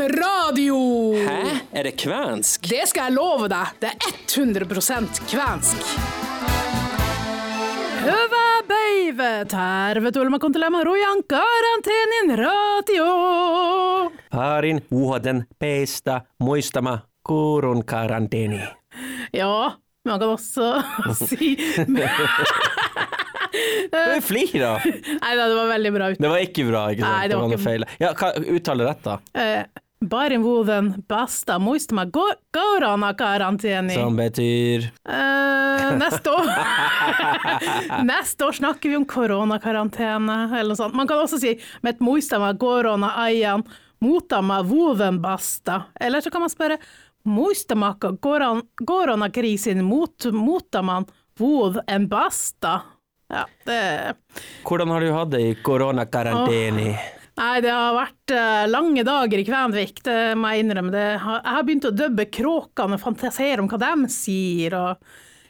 Radio! Hæ? Er det kvensk? Det skal jeg love deg. Det er 100% kvensk. Hyvä päivä, tervetuloa kuuntelemaan Royan karantenin radio. Parin vuoden peistä muistama kurun karanteeni. Ja, man kan også si Du da! Nei da, det var veldig bra ut. Det var ikke bra, ikke sant? Nei, det var noe ikke- feil. Ja, hva, uttale rett, da. Eh, Barin vuoden bästa muistama koronakaranteeni. Som betyr Eh, neste år Neste år snakker vi om koronakarantene, eller noe sånt. Man kan også si met et muistama korona ajan mutama vuoden basta. Eller så kan man spørre muistama koron- koronakrisin mot motaman vuod en basta. Ja, det Hvordan har du hatt det i koronakarantene? Nei, det har vært eh, lange dager i Kvenvik, det må jeg innrømme. Det har, jeg har begynt å dubbe kråkene og fantasere om hva de sier, og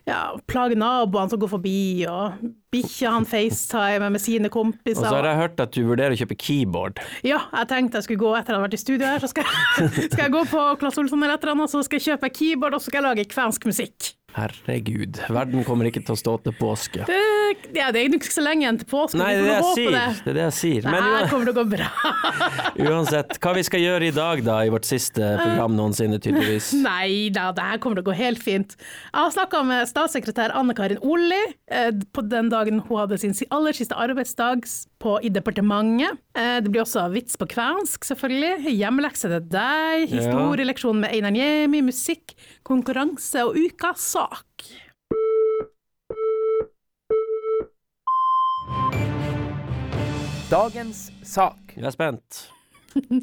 ja, plage naboene som går forbi, og bikkja han facetimer med sine Og så har jeg hørt at du vurderer å kjøpe keyboard. Ja, jeg tenkte jeg skulle gå etter at jeg hadde vært i studio her, så skal jeg, skal jeg gå på Klass Olsson eller et eller annet, så skal jeg kjøpe keyboard, og så skal jeg lage kvensk musikk. Herregud, verden kommer ikke til å stå til påske. Det, ja, det er ikke så lenge igjen til påske, Nei, det er det jeg sier. det. Det er det jeg sier. Men her kommer til å gå bra. uansett, hva vi skal gjøre i dag da, i vårt siste program noensinne, tydeligvis? Nei da, det her kommer til å gå helt fint. Jeg har snakka med statssekretær Anne Karin Olli eh, på den dagen hun hadde sin aller siste arbeidsdag s- på, i departementet. Eh, det blir også vits på kvensk, selvfølgelig. Hjemmelekse til deg, historieleksjon med Einar Niemi, musikk, konkurranse og ukas sak. Dagens sak. Jeg er spent.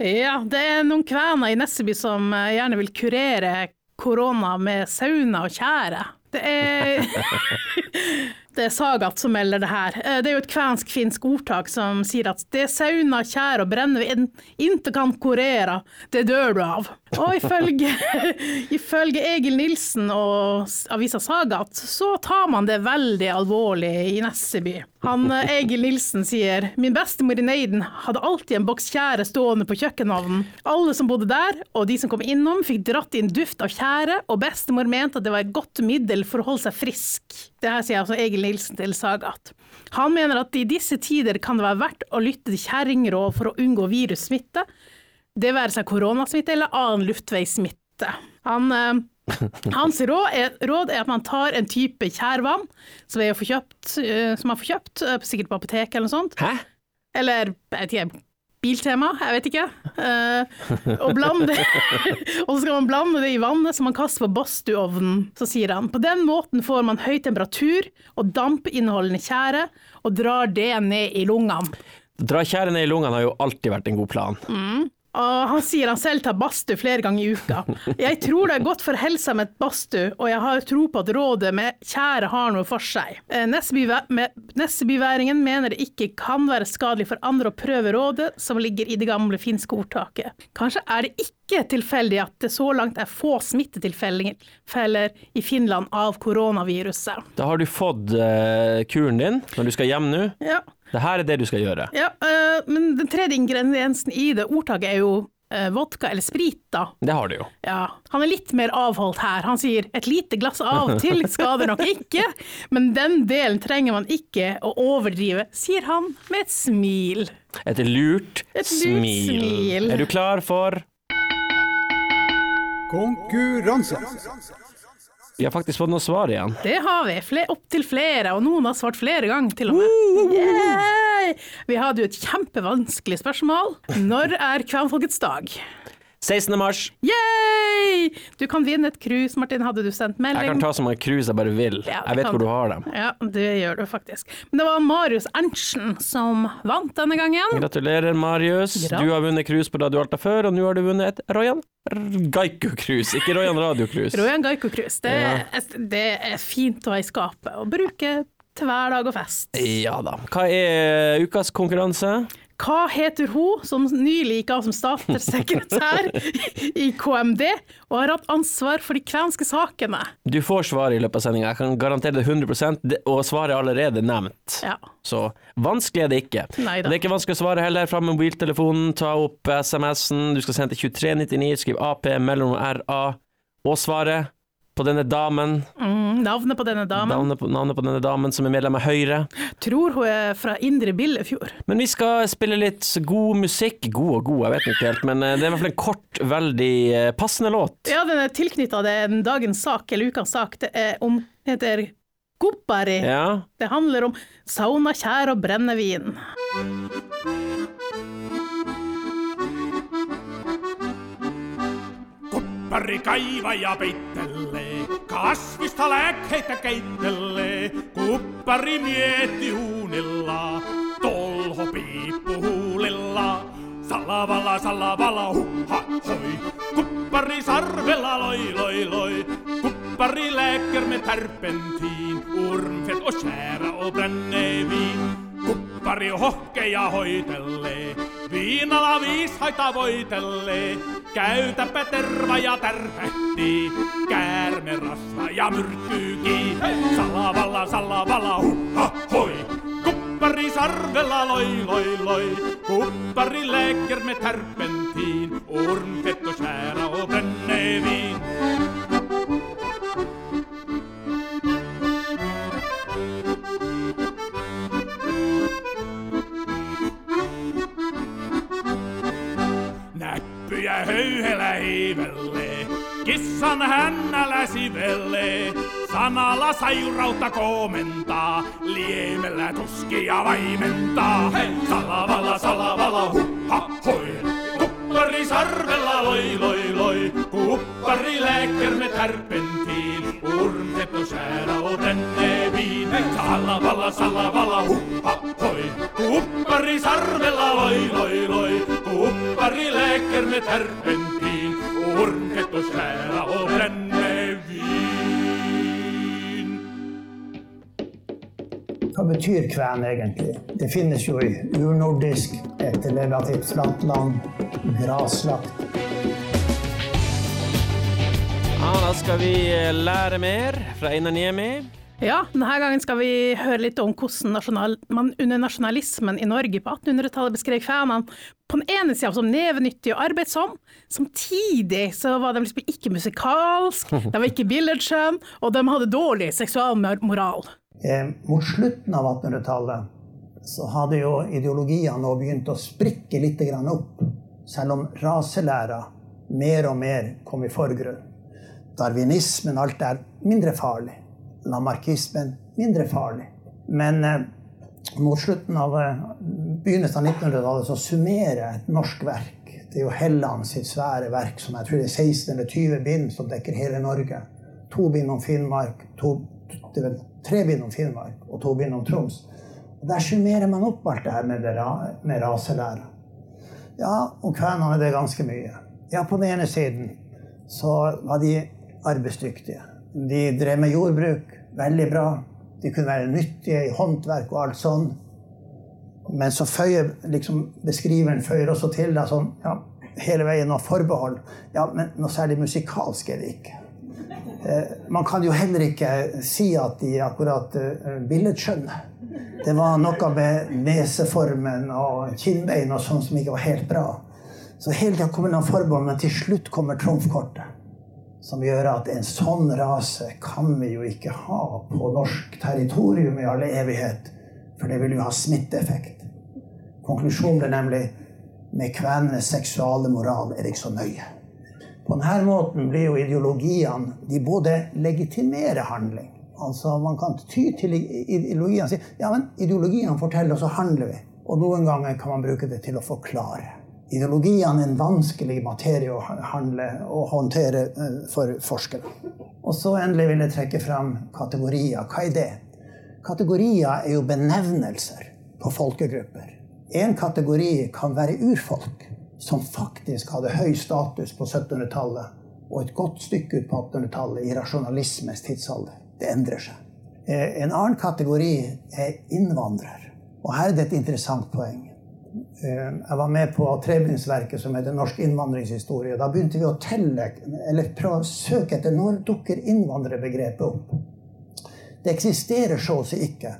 Ja, det er noen kvener i Nesseby som eh, gjerne vil kurere korona med sauna og tjære. Det er Det er Sagat som melder det her. Eh, Det er jo et kvensk-finsk ordtak som sier at det sauna, tjære og brennevin inte kan kurere, det dør du av. Og ifølge, ifølge Egil Nilsen og avisa Sagat, så tar man det veldig alvorlig i Nesseby. Han eh, Egil Nilsen sier min bestemor i Neiden hadde alltid en boks tjære stående på kjøkkenhavnen. Alle som bodde der, og de som kom innom, fikk dratt inn duft av tjære, og bestemor mente at det var et godt middel for å holde seg frisk. Det her sier altså Egil Nilsen til Sagat. Han mener at i disse tider kan det være verdt å lytte til kjerringråd for å unngå virussmitte, det være seg koronasmitte eller annen luftveissmitte. Han eh, hans råd er, råd at man tar en type tjærvann som, er å kjøpt, eh, som man får kjøpt, eh, sikkert på apoteket eller noe sånt, Hæ? eller jeg vet ikke, biltema, jeg vet ikke, Eh, og blande Og så skal man blande det i vannet som man kaster på badstueovnen, så sier han. På den måten får man høy temperatur og dampinnholdende tjære, og drar det ned i lungene. Dra tjære ned i lungene har jo alltid vært en god plan. Og han sier han selv tar badstue flere ganger i uka. Jeg tror det er godt for helsa med et badstue, og jeg har tro på at rådet med kjære har noe for seg. Eh, Nessebyværingen mener det ikke kan være skadelig for andre å prøve rådet som ligger i det gamle finske ordtaket. Kanskje er det ikke tilfeldig at det så langt er få smittetilfeller i Finland av koronaviruset. Da har du fått eh, kuren din når du skal hjem nå. Ja, Det her er det du skal gjøre. ja eh, men den tredje ingrediensen i det ordtaket er jo eh, vodka eller sprit, da. Det har du jo. Ja, han er litt mer avholdt her. Han sier et lite glass av og til skader nok ikke, men den delen trenger man ikke å overdrive, sier han med et smil. Et lurt, Et lurt smil. smil. Er du klar for Konkurranse. Vi har faktisk fått noe svar igjen. Det har vi, Fle opptil flere, og noen har svart flere ganger til og med. Yeah! Vi hadde jo et kjempevanskelig spørsmål. Når er kvenfolkets dag? 16. mars. Yay! Du kan vinne et cruise, Martin, hadde du sendt melding? Jeg kan ta så mange cruise jeg bare vil. Ja, Jeg vet kan hvor du. har dem. Ja, det gjør du faktisk. Men det var Marius Erntzen som vant denne gangen. Gratulerer, Marius. Gratulerer. Du har vunnet cruise på Radio Alta før, og nå har du vunnet et Royan Geico-cruise, ikke Royan Radio-cruise. Royan Gaiko Cruise. Det, det er fint å ha i skapet og bruke til hver dag og fest. Ja da. Hva er ukas konkurranse? Hva heter hun som nylig gikk av som statssekretær i KMD og har hatt ansvar for de kvenske sakene? Du får svaret i løpet av sendinga, jeg kan garantere det 100 det- og svaret er allerede nevnt. Ja. Så vanskelig er det ikke. Neida. Det er ikke vanskelig å svare heller. Fram med mobiltelefonen, ta opp SMS-en. Du skal sende til 2399, skriv AP mellom RA og svaret på denne damen. Mm, navnet på denne damen. Navnet på, navnet på denne damen som er medlem av Høyre. Tror hun er fra Indre Billefjord. Men vi skal spille litt god musikk. God og god, jeg vet ikke helt, men eh, det er i hvert fall en kort, veldig eh, passende låt. Ja, den er tilknytta dagens sak, eller ukas sak. Det er om heter Goppari. Ja. Det handler om sauna, kjær og brennevin. Kuppari kaivaja peittelee, kasvista lääkkeitä keittelee. Kuppari mietti uunilla, tolho piippu huulilla. Salavalla, salavalla, huha, hoi. Kuppari sarvella, loi, loi, loi. Kuppari läker med terpentin, ormfett och kära och brännevin. Kuppari hohkeja hoitelee, viinalla viishaita voitelee. Käytäpä terva ja tärpähti, käärme rasva ja myrkkyyki. Salavalla, salavalla, huha, hoi. Kuppari sarvella, loi, loi, loi. Kuppari läker med terpentin, ormfett och. Sivelle. Kissan hännälä velle, sanalla sairautta komentaa, liemellä tuskia vaimentaa. Hei! salavalla, salavalla, huppa, hoi! Kuppari sarvella loi, loi, loi, kuppari lääkkärme tärpentiin, urmet säädä otenne viin. Hei! Salavalla, salavalla, huppa, hoi! Kuppari sarvella loi, loi, loi, kuppari lääkkärme tärpentiin, ormfett og kära och brännevin. Hva betyr kven egentlig? Det finnes jo i urnordisk, et relativt flatt land, graslagt. Ja, da skal vi lære mer fra Einar Niemi. Ja, denne gangen skal vi høre litt om hvordan nasjonal, man under nasjonalismen i Norge på 1800-tallet beskrev fanene på den ene sida som nevenyttig og arbeidsom, samtidig så var de liksom ikke musikalsk, de var ikke billedskjønn, og de hadde dårlig seksualmoral. Eh, mot slutten av 1800-tallet så hadde jo ideologiene begynt å sprikke litt opp, selv om raselæra mer og mer kom i forgrunn. Darwinismen, alt er mindre farlig. Lamarckismen, mindre farlig. Men eh, mot slutten av eh, begynnelsen av 1900-tallet så summerer et norsk verk. Det er jo Helland sitt svære verk, som jeg tror det er 16 eller 20 bind, som dekker hele Norge. To bind om Finnmark, to, det er tre bind om Finnmark og to bind om Troms. Og Der summerer man opp alt det her med, med raselæra. Ja, om kvenene er det ganske mye. Ja, på den ene siden så var de arbeidsdyktige. De drev med jordbruk veldig bra. De kunne være nyttige i håndverk og alt sånn. Men så føyer liksom, beskriveren føyer også til da, sånn, ja, hele veien noe forbehold. Ja, men noe særlig musikalsk er det ikke. Eh, man kan jo heller ikke si at de akkurat eh, billedskjønner. Det var noe med neseformen og kinnbein og sånn som ikke var helt bra. Så hele tida kommer noen forbehold, men til slutt kommer trumfkortet. Som gjør at en sånn rase kan vi jo ikke ha på norsk territorium i all evighet. For det vil jo ha smitteeffekt. Konklusjonen ble nemlig med kvenenes seksuale moral er det ikke så nøye. På denne måten blir jo ideologiene De både legitimerer handling. Altså Man kan ty til ideologiene og si ja, men ideologiene forteller, og så handler vi. Og noen ganger kan man bruke det til å forklare. Ideologiene en vanskelig materie å handle og håndtere eh, for forskere. Og så endelig vil jeg trekke fram kategorier. Hva er det? Kategorier er jo benevnelser på folkegrupper. En kategori kan være urfolk, som faktisk hadde høy status på 1700-tallet og et godt stykke ut på 1800-tallet i rasjonalismens tidsalder. Det endrer seg. Eh, En annen kategori er innvandrer. Og her er det et interessant poeng. Eh, jeg var med på trebindsverket som heter Norsk innvandringshistorie. Da begynte vi å telle, eller prøve å søke etter når dukker innvandrerbegrepet opp. Det eksisterer så å si ikke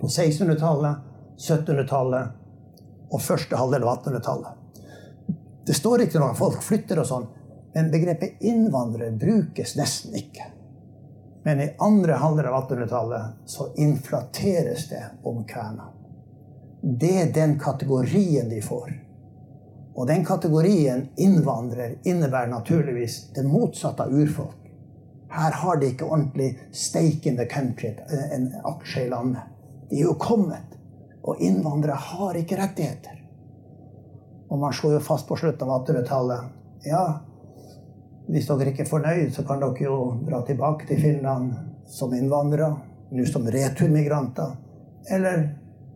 på 1600-tallet, 1700-tallet og første halvdel av 1800-tallet. Det står ikke noe folk flytter og sånn, men begrepet innvandrer brukes nesten ikke. Men i andre halvdel av 1800-tallet så inflateres det om kvener det er den kategorien de får. Og den kategorien innvandrer innebærer naturligvis det motsatte av urfolk. Her har de ikke ordentlig stake in the country, en aksje i landet. De er jo kommet. Og innvandrere har ikke rettigheter. Og man slo jo fast på slutten av 1800-tallet ja, hvis dere ikke er fornøyd, så kan dere jo dra tilbake til Finland som innvandrere, nå som returmigranter. Eller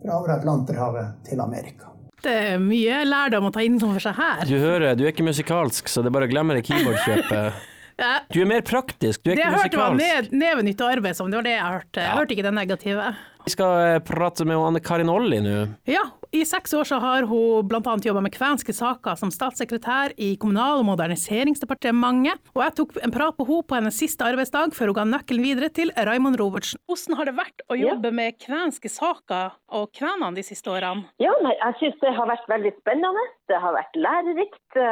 fra over Atlanterhavet til Amerika. Det er mye lærdom å ta inn for seg her. Du hører, du er ikke musikalsk, så det er bare å glemme det keyboardkjøpet. Du er mer praktisk, du er det ikke musikalsk. Det jeg hørte var nevenytt og arbeid som, det var det jeg hørte. Jeg hørte ikke det negative. Vi skal eh, prate med Anne Karin Olli nå. Ja, i seks år så har hun bl.a. jobba med kvenske saker som statssekretær i Kommunal- og moderniseringsdepartementet, og jeg tok en prat på henne på hennes siste arbeidsdag før hun ga nøkkelen videre til Raymond Robertsen. Hvordan har det vært å jobbe ja. med kvenske saker og kvenene de siste årene? Ja, nei, jeg syns det har vært veldig spennende. Det har vært lærerikt.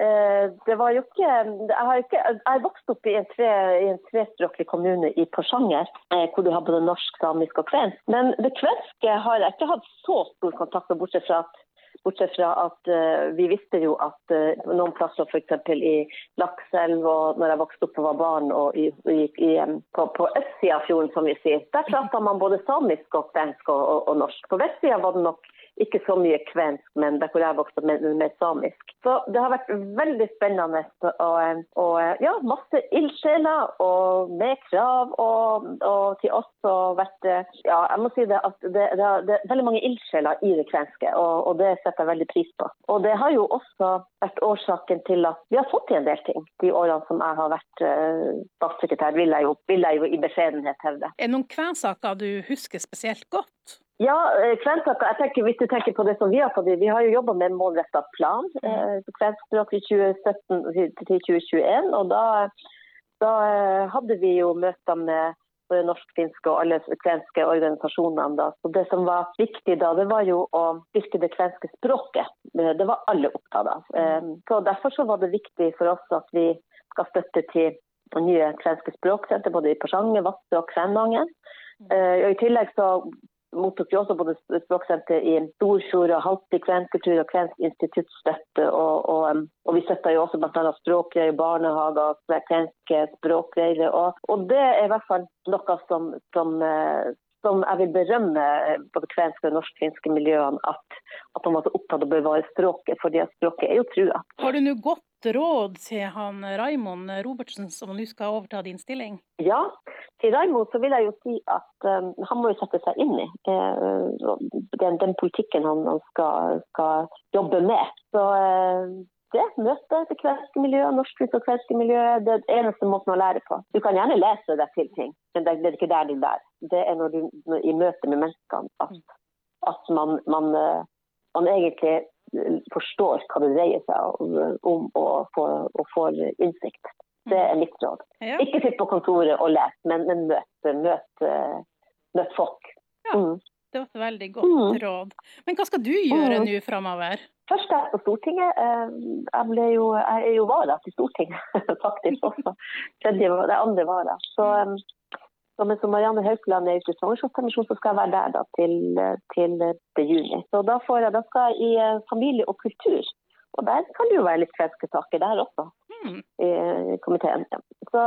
Eh, det var jo ikke Jeg har, ikke, jeg vokst opp i en, tre, i en trespråklig kommune i Porsanger, eh, hvor du har både norsk, samisk og kvensk. Men det kvenske har jeg ikke hatt så stor kontakt med, bortsett fra at Bortsett fra at uh, vi visste jo at uh, noen plasser, f.eks. i Lakselv og når jeg vokste opp og var barn og gikk på, på østsida av fjorden, som vi sier, der prata man både samisk og kvensk og, og, og norsk. På vestsida var det nok ikke så mye kvensk, men der hvor jeg vokste opp, mer samisk. Så det har vært veldig spennende. Og, og ja, masse ildsjeler og med krav og, og, til oss. Og vært, ja, jeg må si det at det, det, det er veldig mange ildsjeler i det kvenske, og, og, det setter jeg veldig pris på. Og det har jo også vært årsaken til at vi har fått til en del ting de årene som jeg har vært uh, statssekretær, vil jeg, jo, vil jeg jo i beskjedenhet hevde. Er det noen kvensaker du husker spesielt godt? Ja, eh, jeg tenker, Hvis du tenker på det som vi har fått Vi har jo jobba med en målretta plan eh, kvenskspråk i 2017 til 2021. og da, da, eh, hadde vi jo møter med både norsk-finske og alle kvenske organisasjonene. Da. Så Det som var viktig da, det var jo å styrke det kvenske språket. Det var alle opptatt av. Så Derfor så var det viktig for oss at vi skal støtte til nye kvenske språksenter både i Porsanger, Vadsø og Kvænangen. I tillegg så mottok jo også både språksenter i Storfjord og Halti kvenkultur og Kvensk instituttstøtte. Og, og, og, vi støtta jo også bl.a. språkgreier, barnehager, kvenske språkgreier. Og, og, det er i hvert fall noe som, som, eh, som jeg vil berømme både kvenske og norsk-finske miljøene, at, at de var så opptatt av å bevare språket, fordi språket er jo trua. Har du nå godt råd til han Raimond Robertsen, som nå skal overta din stilling? Ja, til Raimond så vil jeg jo si at um, han må jo sette seg inn i uh, den, den, politikken han, han skal, skal, jobbe med. Så uh, det møter det kvenske miljøet, norsk og kvenske miljøet, det er den eneste måten å lære på. Du kan gjerne lese deg til ting, men det, det er ikke der du lærer. Det er når du, i møte med menneskene at, at man, man, uh, man egentlig forstår hva det dreier seg om, om og, får, og får innsikt. Det er mitt råd. Ja. Ikke sitt på kontoret og les, men, men møt, møt, møt, folk. Ja, mm. Det var et veldig godt mm. råd. Men hva skal du gjøre mm. nå framover? Først er jeg på Stortinget. Eh, jeg, jo, jeg er jo vara til Stortinget, faktisk også. Det er andre vara. Så, så som Marianne Haukeland er ute i svangerskapspermisjon, så skal jeg være der da, til, til, til juni. Så da, jeg, da, skal jeg i eh, familie og kultur. Og der kan det jo være litt kvenske saker der også mm. i komiteen. Så,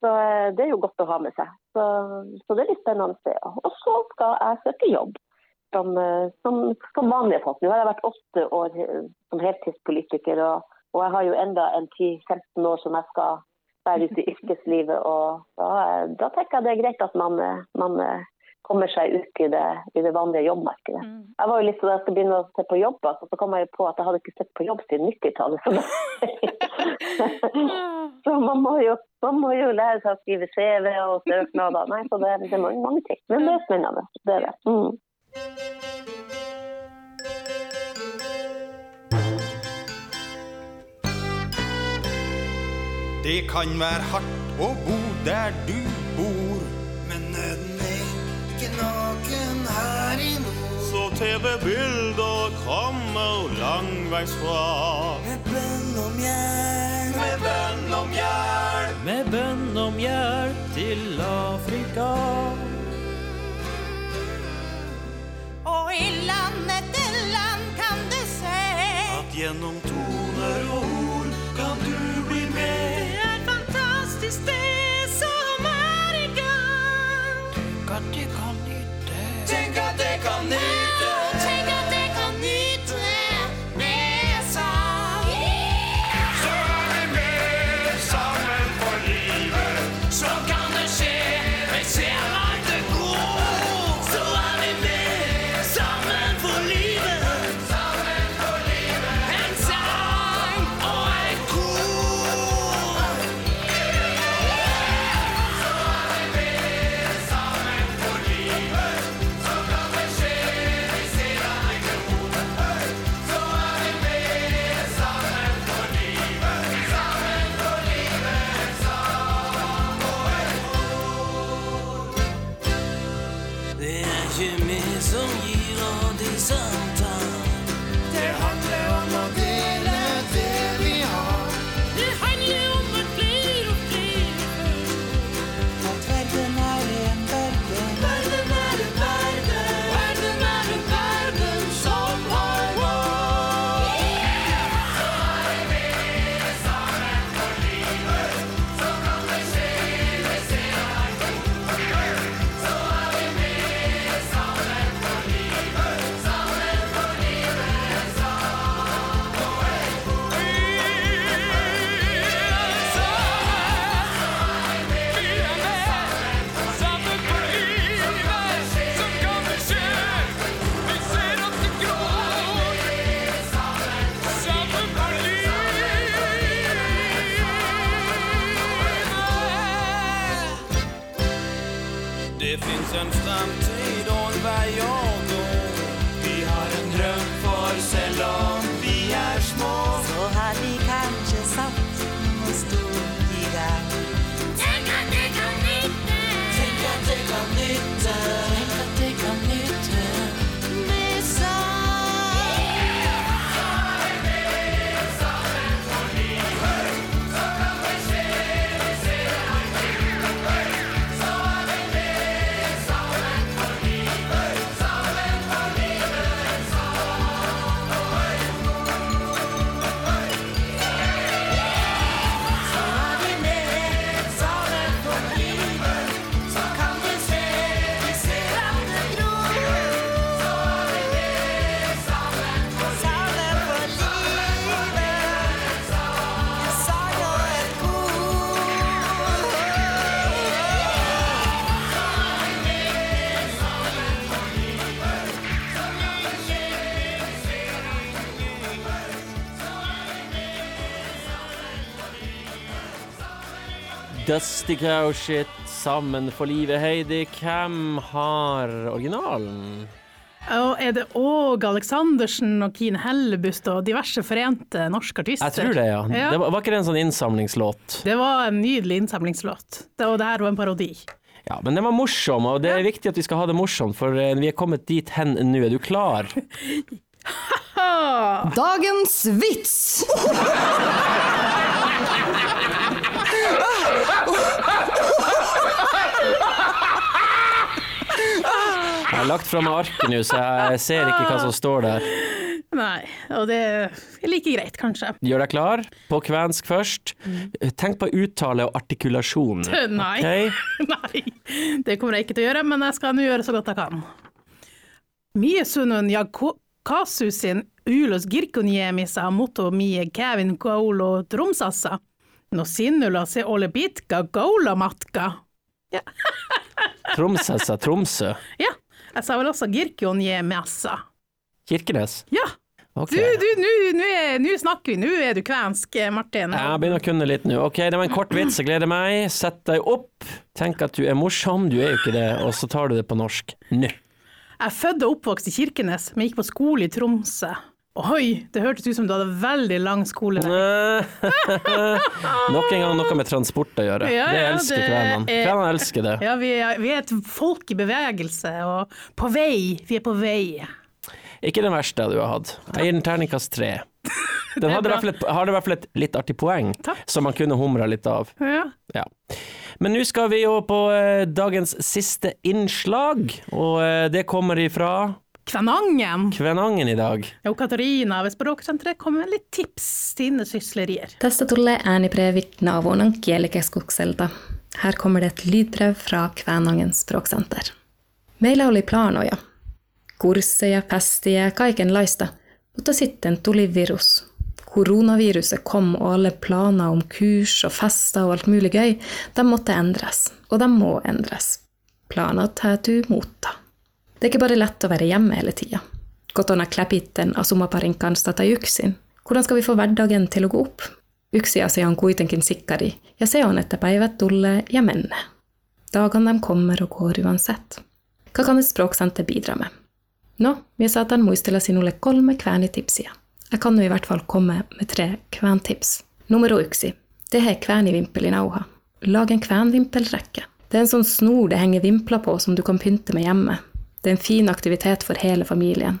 så, eh, det er jo godt å ha med seg. Så, så det er litt spennende se. Og så skal jeg søke jobb som, eh, som, som vanlige folk. Nå har jeg vært åtte år eh, som heltidspolitiker, og, og jeg har jo enda en 10-15 år som jeg skal være ute i yrkeslivet. og Da, da tenker jeg det er greit at man, man kommer seg ut i det, i det vanlige jobbmarkedet. Mm. Jeg var jo litt sånn at jeg skulle begynne å se på jobb, altså, så kom jeg på at jeg hadde ikke sett på jobb siden 90-tallet. så man må, jo, man må, jo, lære seg å skrive CV og søknader. Nei, så det, det er mange, mange ting. Men det er spennende. Det er det. Mm. Det kan være hardt å bo der du bor. Men nøden er ikke naken her i nord. Så TV-bilder kommer langveisfra. Med bønn om hjelp. Med bønn om hjelp. Med bønn om hjelp til Afrika. Og i land etter land kan du se At gjennom toner og ord kan du fantastisk det som Det er ikke Det fins Dusty og Shit, sammen for livet. Heidi, hvem har originalen? Og er det òg Aleksandersen og Kine Hellebust og diverse forente norske artister? Jeg tror det, ja. Ja. Det var, var ikke det en sånn innsamlingslåt? Det var en nydelig innsamlingslåt. Det, og det her var en parodi. Ja, men den var morsom, og det er viktig at vi skal ha det morsomt, for eh, vi er kommet dit hen nå. Er du klar? Dagens vits! Jeg har lagt fra meg arket nå, så jeg ser ikke hva som står der. Nei, og det er like greit, kanskje. Gjør deg klar? På kvensk først. Tenk på uttale og artikulasjon. Nei. Ok? Nei, det kommer jeg ikke til å gjøre, men jeg skal nå gjøre så godt jeg kan. Miesunun ja ko- kasusin ulos girkuniemisa moto mie kävin kaulo Tromsassa. No sinulla se ole pitkä Ja. Tromsø, Tromsø. Ja, jeg sa vel også girkuniemassa. Kirkenes. Ja, Okay. du, du, nå snakker vi, nå er du kvensk, eh, Martin. Jeg begynner å kunne litt nå. Ok, det var en kort vits, jeg gleder meg. Sett deg opp. Tenk at du er morsom, du er jo ikke det, og så tar du det på norsk. Nå. Jeg er født og oppvokst i Kirkenes, men gikk på skole i Tromsø. Oi, det hørtes ut som du hadde veldig lang skole. Nok en gang noe med transport å gjøre. Ja, det elsker det kvenene. Kvenene elsker det. Ja, vi er, vi er et folk i bevegelse, og på vei. Vi er på vei. Ikke den verste du har hatt. Jeg gir den terningkast tre. Den hadde i hvert fall et litt artig poeng, Takk. som man kunne humra litt av. Ja. Ja. Men nå skal vi jo på eh, dagens siste innslag, og eh, det kommer ifra Kvænangen. Kvænangen i dag. Og Katarina ved Språksenteret kommer med litt tips til innesyslerier. Tästä tulee äänibrev Vittnaavon kielikeskukselta. Her kommer det et lydbrev fra Kvænangen språksenter. Meillä oli planoja. Kursseja, festiä, kaikenlaista, mutta sitten tuli virus. Koronaviruset kom og alle planer om kurs og fester og alt mulig gøy, de måtte endres. Og de må endres. Planer tar du mot, muuttaa. Det er ikke bare lett å være hjemme hele tida. Kotona kläpitten asumaparin kanssa tai yksin. Hvordan skal vi få hverdagen til å gå opp? Yksi asia on kuitenkin sikkari, ja se on, että päivät tulee ja menee. Dagene de kommer og går uansett. Hva kan et språksenter bidra med? No, vi saatan muistella sinulle kolme kväänitipsiä. Jeg kan jo i hvert fall komme med tre kväntips. Numero yksi. er kvänivimpel i nauha. Lag en kvänvimpelrekke. Det er en sånn snor det henger vimpler på som du kan pynte med hjemme. Det er en fin aktivitet for hele familien.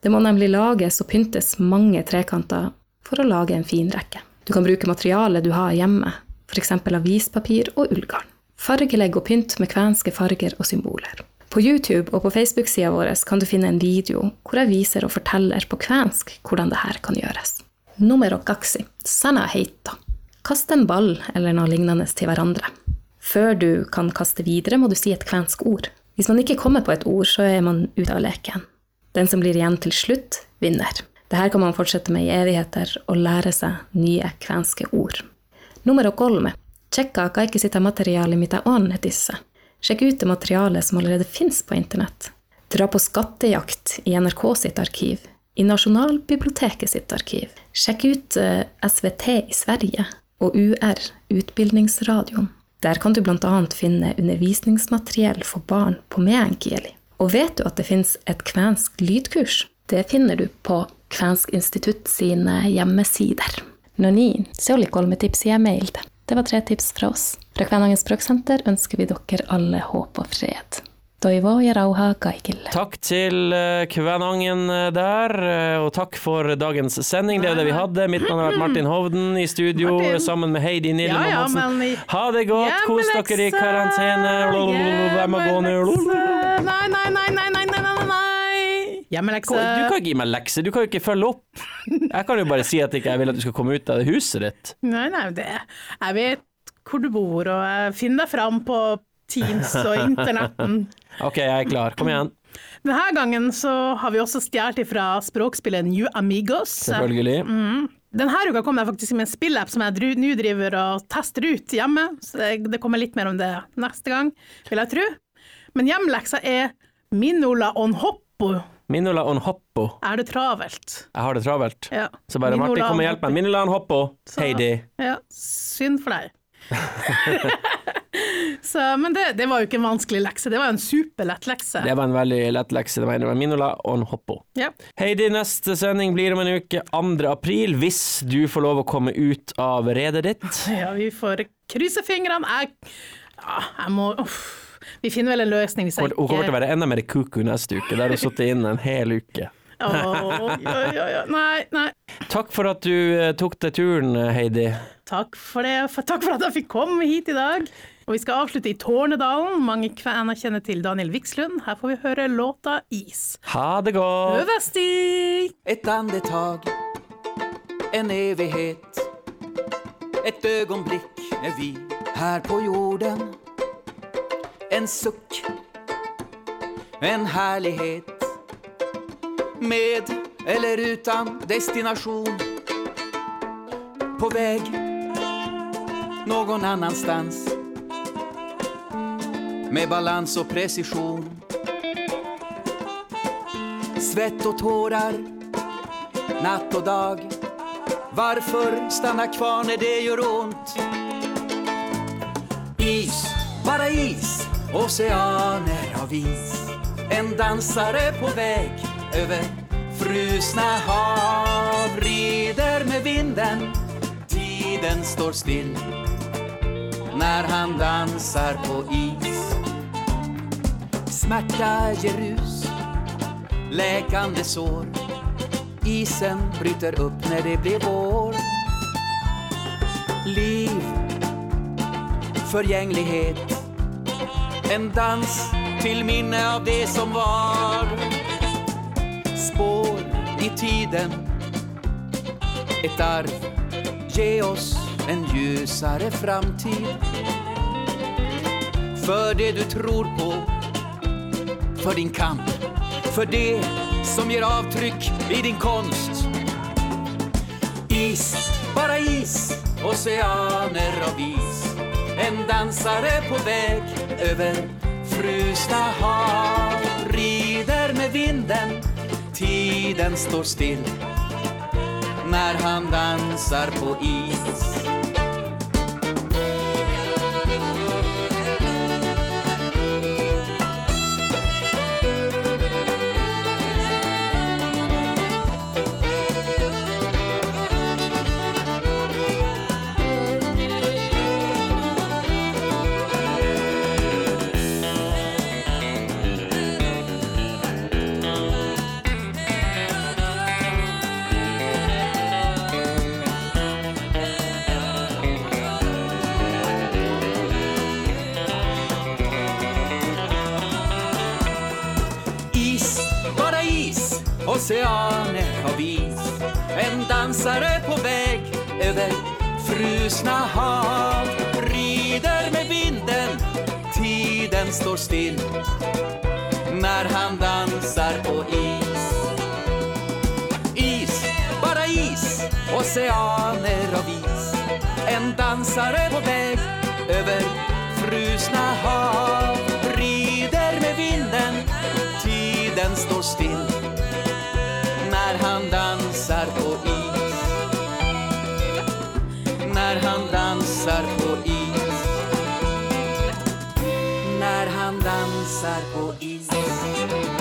Det må nemlig lages og pyntes mange trekanter for å lage en fin rekke. Du kan bruke materialet du har hjemme, f.eks. avispapir og ullgarn. Fargelegg og pynt med kvenske farger og symboler. På YouTube og på Facebook-sida vår kan du finne en video hvor jeg viser og forteller på kvensk hvordan det her kan gjøres. Nummer kaksi. Sana heita. Kast en ball eller noe lignende til hverandre. Før du kan kaste videre, må du si et kvensk ord. Hvis man ikke kommer på et ord, så er man ute av leken. Den som blir igjen til slutt, vinner. Dette kan man fortsette med i evigheter og lære seg nye kvenske ord. Nummer kolme. Tjekka kaikki sitä materiaalia, mitä on netissä. Sjekk ut det materialet som allerede fins på internett. Dra på skattejakt i NRK sitt arkiv, i Nasjonalbiblioteket sitt arkiv. Sjekk ut eh, SVT i Sverige og UR, Utbildningsradion. Der kan du bl.a. finne undervisningsmateriell for barn på meänkieli. Og vet du at det fins et kvensk lydkurs? Det finner du på Kvensk institutt sine hjemmesider. No niin, se oli kolme tips mail. mailte. Det var tre tips fra oss. Fra Kvænangen språksenter ønsker vi dere alle håp og fred. Toivo ja rauha kaikille. Takk til eh, Kvænangen eh, der, eh, og takk for dagens sending. Det er det vi hadde. Mitt navn har vært Martin Hovden i studio Martin. sammen med Heidi Ja, Nillemann ja, Hansen. men Ha det godt, kos dere i karantene. Jeg må gå nå. Nei, nei, nei, nei, nei, nei, nei, nei. Hjemmelekse. Du kan ikke gi meg lekse, du kan jo ikke følge opp. Jeg kan jo bare si at jeg ikke vil at du skal komme ut av huset ditt. Nei, nei, det Jeg vet hvor du bor, og finn deg fram på Teams og internetten. Ok, jeg er klar. Kom igjen. Denne gangen så har vi også stjålet fra språkspillet New Amigos. Selvfølgelig. Denne uka kom jeg faktisk med en spillapp som jeg nå driver og tester ut hjemme, så det, kommer litt mer om det neste gang, vil jeg tro. Men hjemleksa er Minola on hoppo. Minola on hoppo. Er det travelt? Jeg har det travelt. Ja. Så bare Minola Martin, kom og hjelp meg. Minola on hoppo. Heidi. Ja, synd for deg. så, men det, det var jo ikke en vanskelig lekse, det var jo en superlett lekse. Det var en veldig lett lekse. Det var en Minola og en hoppo. Ja. Heidi, neste sending blir om en uke, 2. april, hvis du får lov å komme ut av redet ditt. ja, vi får krysse fingrene. Jeg, ja, jeg må uff. Vi finner vel en løsning hvis jeg Hun kommer til å være enda mer kuku neste uke. Der har hun sittet inne en hel uke. Åh, ja, ja, ja. Nei, nei. Takk for at du eh, tok deg turen, eh, Heidi. Takk for det. Takk for at jeg fikk komme hit i dag. Og vi skal avslutte i Tårnedalen. Mange kvener kjenner til Daniel Vikslund. Her får vi høre låta Is. Ha det godt! Øvestig! Ett andetag, en evighet Et øyeblikk er vi her på jorden En sukk, en härlighet Med eller utan destination På väg någon annanstans Med balans och precision Svett och tårar natt och dag. Varför stanna kvar när det gör ont? Is, bara is, oceaner av is. En dansare på väg över frusne hav rider med vinden. Tiden står still når han danser på is. Smärta ger rus, läkande sår. Isen bryter upp när det blir vår. Liv, förgänglighet En dans till minne av det som var Spår i tiden. Ett arv, ge oss en ljusare framtid. För det du tror på För din kamp För det som ger avtryck i din konst. Is, bara is Oceaner av is En dansare på väg över frusna hav Rider med vinden Tiden står still när han dansar på Is, is, oceaner av is En dansare på väg över frusna hav. Rider med vinden, tiden står still. När han dansar på is. Is, bara is, oceaner av is En dansare på väg över frusna hav. Rider med vinden, tiden står still dansar på is. När han dansar på is. När han dansar på is